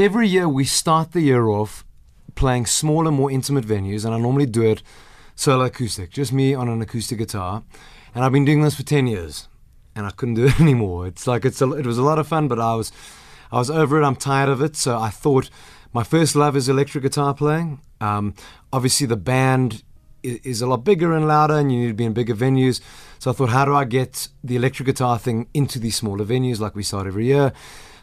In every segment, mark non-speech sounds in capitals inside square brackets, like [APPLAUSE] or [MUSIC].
every year we start the year off playing smaller, more intimate venues, and I normally do it solo acoustic, just me on an acoustic guitar. And I've been doing this for 10 years, and I couldn't do it [LAUGHS] anymore. It's like it's a, it was a lot of fun, but I was I was over it. I'm tired of it. So I thought my first love is electric guitar playing. Um, obviously, the band is, is a lot bigger and louder, and you need to be in bigger venues. So I thought, how do I get the electric guitar thing into these smaller venues like we start every year?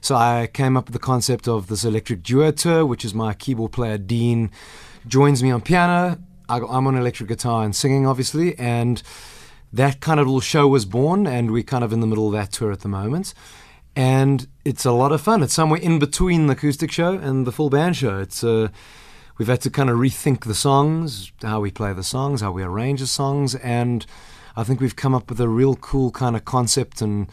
So I came up with the concept of this electric duo tour, which is my keyboard player Dean joins me on piano. I, I'm on electric guitar and singing, obviously, and that kind of little show was born, and we're kind of in the middle of that tour at the moment. And it's a lot of fun. It's somewhere in between the acoustic show and the full band show. It's uh, we've had to kind of rethink the songs, how we play the songs, how we arrange the songs, and I think we've come up with a real cool kind of concept and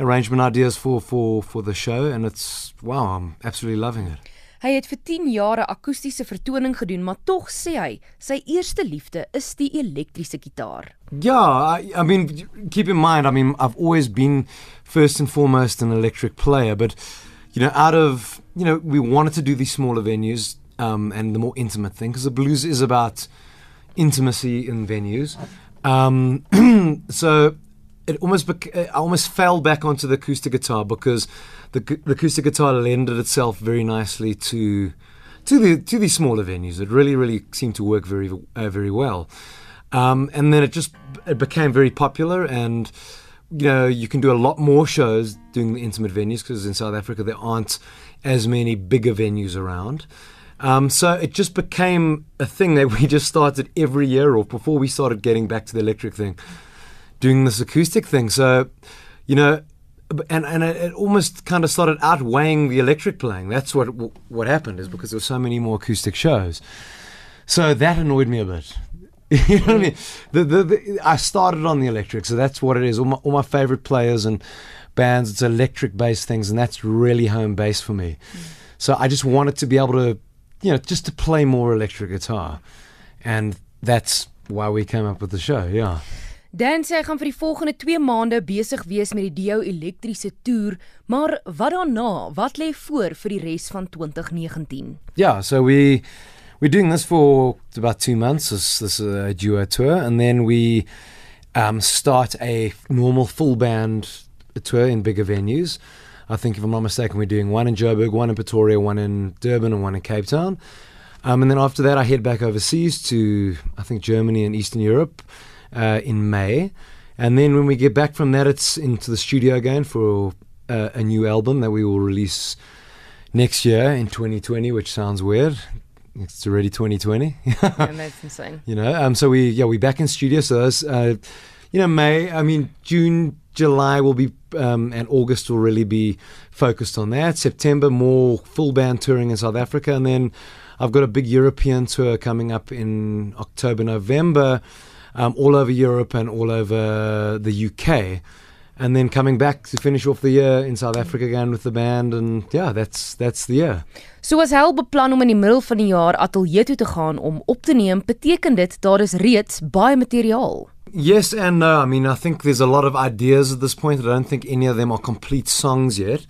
arrangement ideas for for for the show, and it's wow, I'm absolutely loving it. Hy het vir 10 jaar 'n akoestiese vertoning gedoen, maar tog sê hy sy eerste liefde is die elektriese gitaar. Yeah, I, I mean, keep in mind, I mean, I've always been first and foremost an electric player, but you know, out of you know, we wanted to do these smaller venues um, and the more intimate thing because the blues is about intimacy in venues. Um, [CLEARS THROAT] so it almost I almost fell back onto the acoustic guitar because the, the acoustic guitar lended itself very nicely to to the to these smaller venues. It really really seemed to work very uh, very well. Um, and then it just it became very popular and you know you can do a lot more shows doing the intimate venues because in South Africa there aren't as many bigger venues around. Um, so it just became a thing that [LAUGHS] we just started every year or before we started getting back to the electric thing doing this acoustic thing. So, you know, and and it, almost kind of started outweighing the electric playing. That's what what happened is because there were so many more acoustic shows. So that annoyed me a bit. [LAUGHS] you know what I mean? The, the, the, I started on the electric, so that's what it is. All my, all my favorite players and bands, it's electric based things, and that's really home base for me. Mm. So I just wanted to be able to, you know, just to play more electric guitar, and that's why we came up with the show. Yeah. Dan sê hy gaan vir die volgende 2 maande besig wees met die Dio elektriese toer, maar wat daarna? Wat lê voor vir die res van 2019? Yeah, so we we're doing this for about 2 months this this uh, duo tour and then we um start a normal full band tour in bigger venues. I think if I'm not mistaken we're doing one in Joburg, one in Pretoria, one in Durban and one in Cape Town. Um and then after that I head back overseas to I think Germany and Eastern Europe uh, in May. And then when we get back from that, it's into the studio again for uh, a new album that we will release next year in 2020, which sounds weird. It's already 2020. yeah, [LAUGHS] that's insane. You know, um, so we yeah we back in studio. So that's, uh, you know May. I mean June, July will be um, and August will really be focused on that. September more full band touring in South Africa, and then I've got a big European tour coming up in October, November um, all over Europe and all over the UK. And then coming back to finish off the year in South Africa again with the band and yeah, that's that's the year. So as hel beplan om in die middel van die jaar ateljee toe te gaan om op te neem, beteken dit daar is reeds baie materiaal. Yes and no. I mean, I think there's a lot of ideas at this point. I don't think any of them are complete songs yet.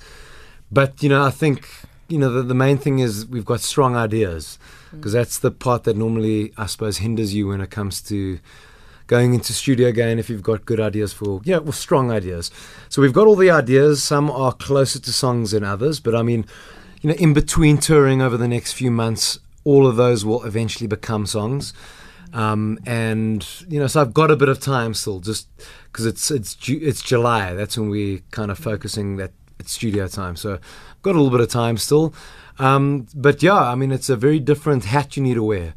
But, you know, I think, you know, the, the main thing is we've got strong ideas because that's the part that normally, I suppose, hinders you when it comes to going into studio again if you've got good ideas for yeah well strong ideas. So we've got all the ideas. Some are closer to songs than others but i mean you know in between touring over the next few months all of those will eventually become songs. Um, and you know so i've got a bit of time still just because it's it's it's july. That's when we're kind of focusing that it's studio time. So i've got a little bit of time still. Um, but yeah i mean it's a very different hat you need to wear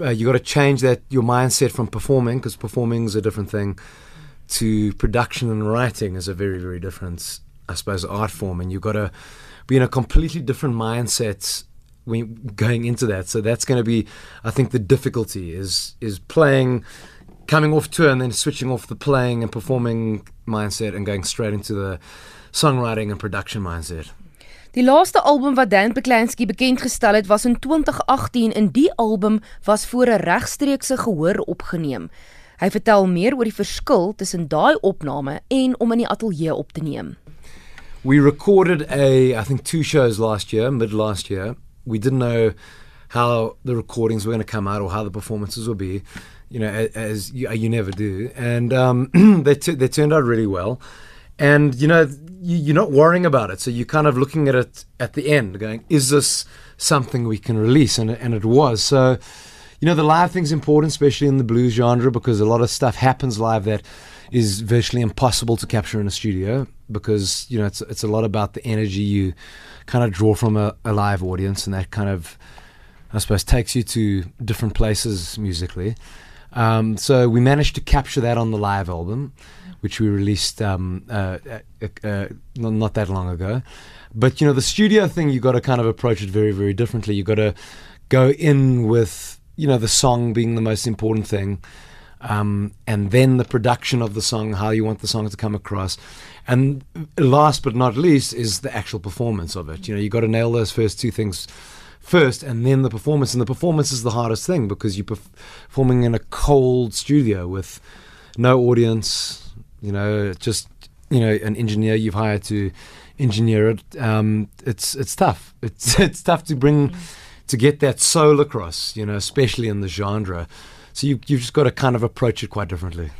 uh, you got to change that your mindset from performing because performing is a different thing to production and writing is a very very different I suppose art form. And you've got to be in a completely different mindset when going into that. So that's going to be I think the difficulty is is playing coming off tour and then switching off the playing and performing mindset and going straight into the songwriting and production mindset Die laaste album wat Dan Beklanski bekend gestel het was in 2018 en die album was voor 'n regstreekse gehoor opgeneem. Hy vertel meer oor die verskil tussen daai opname en om in die ateljee op te neem. we recorded a, I think, two shows last year, mid last year. We didn't know how the recordings were going to come out or how the performances would be, you know, as, you, you, never do. And um, [CLEARS THROAT] they, they turned out really well. And, you know, you, are not worrying about it. So you're kind of looking at it at the end, going, is this something we can release? And, and it was. So, you know, the live thing's important, especially in the blues genre, because a lot of stuff happens live that is virtually impossible to capture in a studio because you know it's it's a lot about the energy you kind of draw from a, a live audience and that kind of I suppose takes you to different places musically. Um, so we managed to capture that on the live album, which we released um, uh, uh, uh, not that long ago. But you know the studio thing, you got to kind of approach it very very differently. You got to go in with you know the song being the most important thing um, and then the production of the song, how you want the song to come across. And last but not least is the actual performance of it. You know, you got to nail those first two things first and then the performance. And the performance is the hardest thing because you're performing in a cold studio with no audience, you know, just, you know, an engineer you've hired to engineer it. Um, it's, it's tough. [LAUGHS] It's, it's tough to bring, to get that soul across, you know, especially in the genre. So you you've just got to kind of approach it quite differently.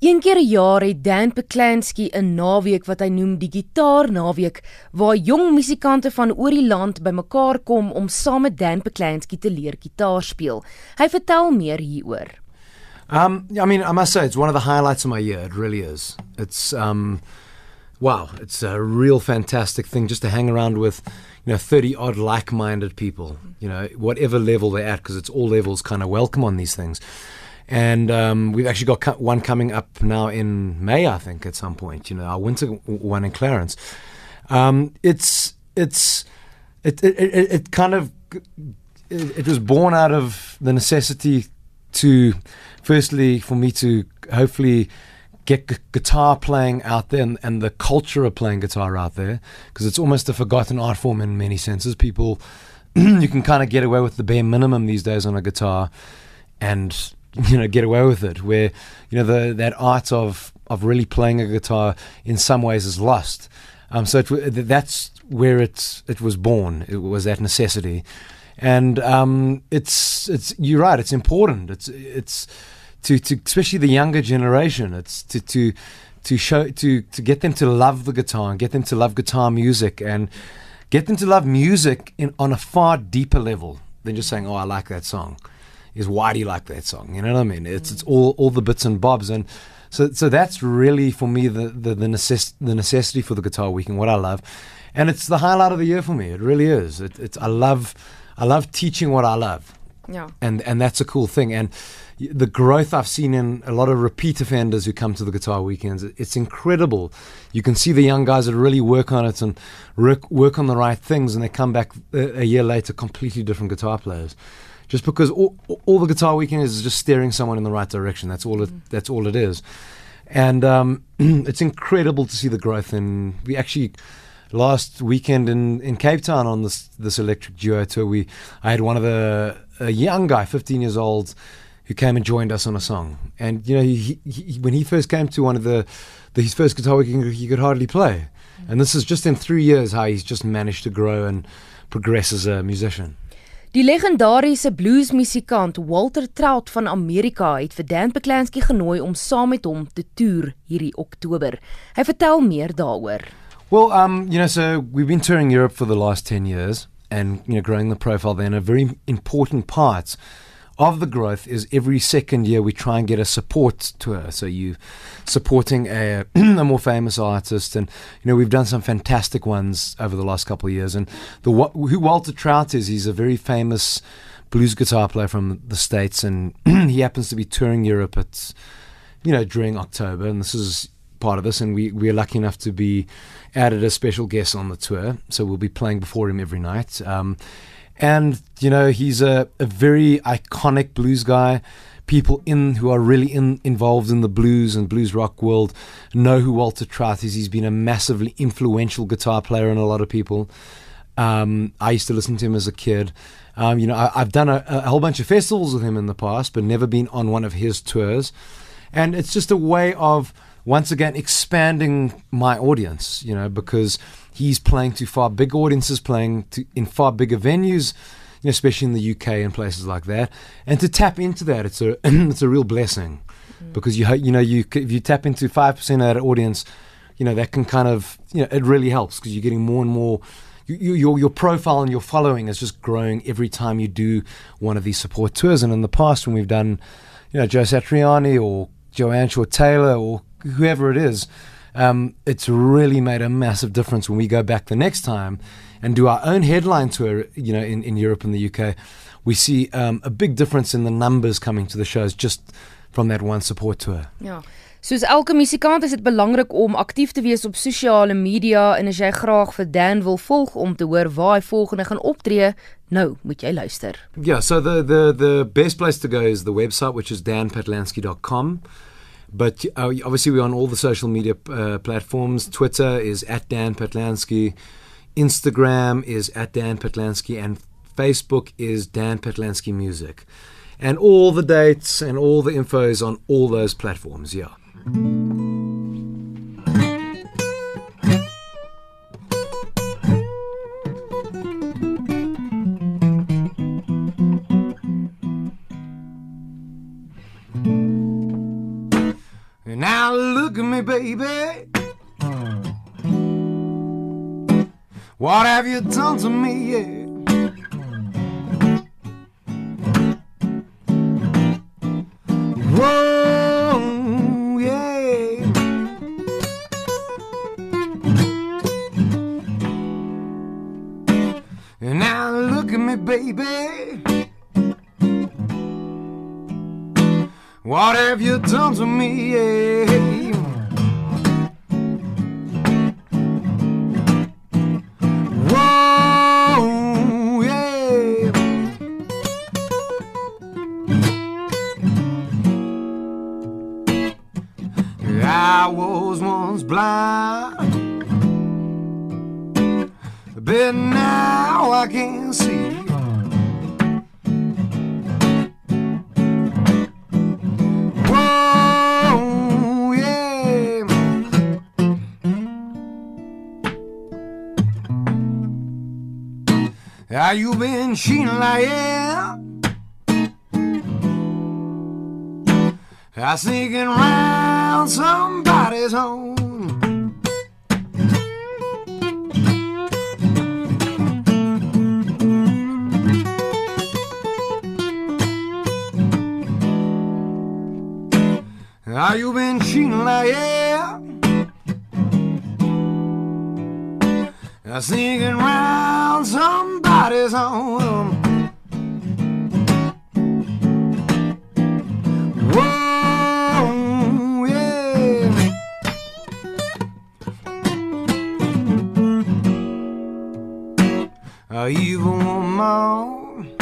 Een keer 'n jaar het Dan Peklansky 'n naweek wat hy noem die gitaar naweek waar jong musikante van oor die land bymekaar kom om saam met Dan Peklansky te leer gitaar speel. Hy vertel meer hieroor. Um I mean I must say it's one of the highlights of my year. It really is. It's um wow, it's a real fantastic thing just to hang around with you know 30 odd like-minded people you know whatever level they're at because it's all levels kind of welcome on these things. And um, we've actually got one coming up now in May I think at some point you know our winter one in Clarens. Um, it's it's it, it, it, it kind of it, it was born out of the necessity to firstly for me to hopefully get g- guitar playing out there and, and, the culture of playing guitar out there because it's almost a forgotten art form in many senses. People, [CLEARS THROAT] you can kind of get away with the bare minimum these days on a guitar and you know get away with it where you know the that art of of really playing a guitar in some ways is lost. Um, so it, that's where it it was born. It was that necessity and um, it's it's you're right it's important it's it's to, to especially the younger generation. It's to to to show to to get them to love the guitar and get them to love guitar music and get them to love music in on a far deeper level than just saying, "Oh, I like that song." Is why do you like that song? You know what I mean? It's it's all all the bits and bobs and. So, so that's really for me the the the, necess- the necessity for the guitar week and what I love, and it's the highlight of the year for me. It really is. It, it's I love I love teaching what I love. Yeah. And and that's a cool thing. And the growth I've seen in a lot of repeat offenders who come to the guitar weekends, it's incredible. You can see the young guys that really work on it and work, work on the right things, and they come back a, a year later completely different guitar players. Just because all, all the guitar weekend is just steering someone in the right direction. That's all it. Mm. That's all it is, and um, [CLEARS THROAT] it's incredible to see the growth. And we actually last weekend in, in Cape Town on this this electric duo tour, we I had one of the a young guy, 15 years old who came and joined us on a song. And you know, he, he, when he first came to one of the, the his first guitar he, he could hardly play. And this is just in 3 years how he's just managed to grow and progress as a musician. Die legendariese bluesmusikant Walter Trout van Amerika het vir Dan Peklansky genooi om saam met hom te toer hierdie Oktober. Hy vertel meer daaroor. Well, um, you know, so we've been touring Europe for the last 10 years and you know growing the profile there and a very important part of the growth is every second year we try and get a support tour. So you supporting a, [CLEARS THROAT] a more famous artist, and you know we've done some fantastic ones over the last couple of years. And the who Walter Trout is, he's a very famous blues guitar player from the states, and [CLEARS THROAT] he happens to be touring Europe at you know during October, and this is part of this, and we we are lucky enough to be added as special guests on the tour. So we'll be playing before him every night. Um, and, you know, he's a, a very iconic blues guy. People in who are really in, involved in the blues and blues rock world know who Walter Trout is. He's been a massively influential guitar player in a lot of people. Um, I used to listen to him as a kid. Um, you know, I, have done a, a, whole bunch of festivals with him in the past, but never been on one of his tours. And it's just a way of once again expanding my audience, you know, because he's playing to far bigger audiences, playing to, in far bigger venues, you know, especially in the UK and places like that. And to tap into that, it's a [CLEARS THROAT] it's a real blessing mm. because you you know you if you tap into five percent of that audience, you know that can kind of you know it really helps because you're getting more and more. You, your your profile and your following is just growing every time you do one of these support tours. And in the past, when we've done, you know, Joe Satriani or Joanne Shaw Taylor or whoever it is, um, it's really made a massive difference when we go back the next time and do our own headline tour, you know, in, in Europe and the UK. We see um, a big difference in the numbers coming to the shows just from that one support tour. Ja. Soos elke musikant is dit belangrik om aktief te wees op sosiale media en as jy graag vir Dan wil volg om te hoor waar hy volgende gaan optree, nou moet jy luister. Yeah, so the the the best place to go is the website which is danpatlansky.com. But uh, obviously, we're on all the social media uh, platforms. Twitter is at Dan Patlansky, Instagram is at Dan Patlansky, and Facebook is Dan Patlansky Music. And all the dates and all the info is on all those platforms, yeah. Look at me, baby. What have you done to me? Yeah? Whoa, yeah. Now look at me, baby. What have you done to me? Yeah? Are you been like yeah? I sneaking round somebody's home. Are you been cheating like yeah? I sneaking round somebody's home. Whoa, yeah. A evil woman.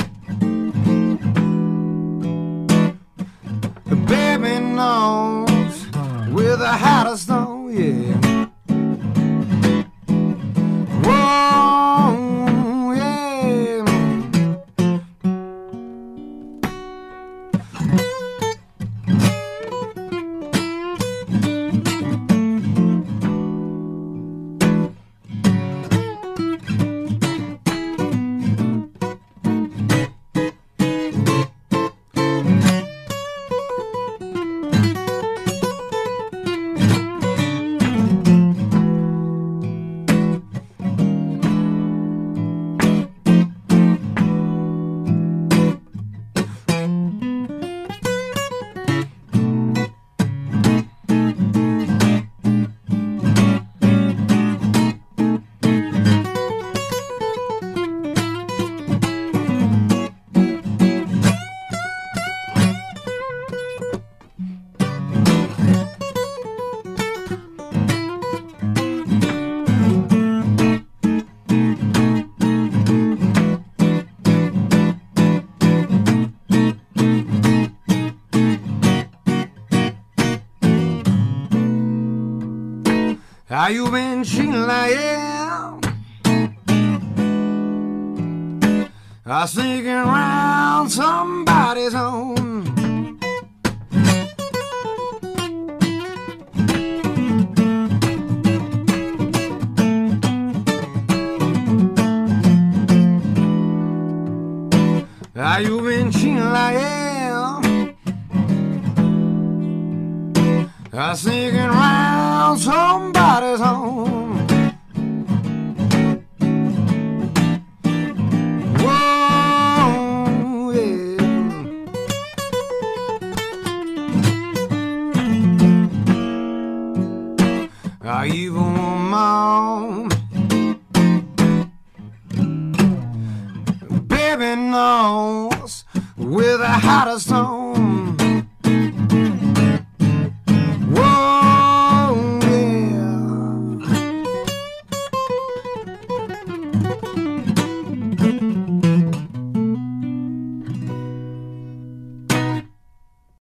The baby knows with a hat of stone, yeah. How you been cheating like yeah? I sneaking around somebody's home.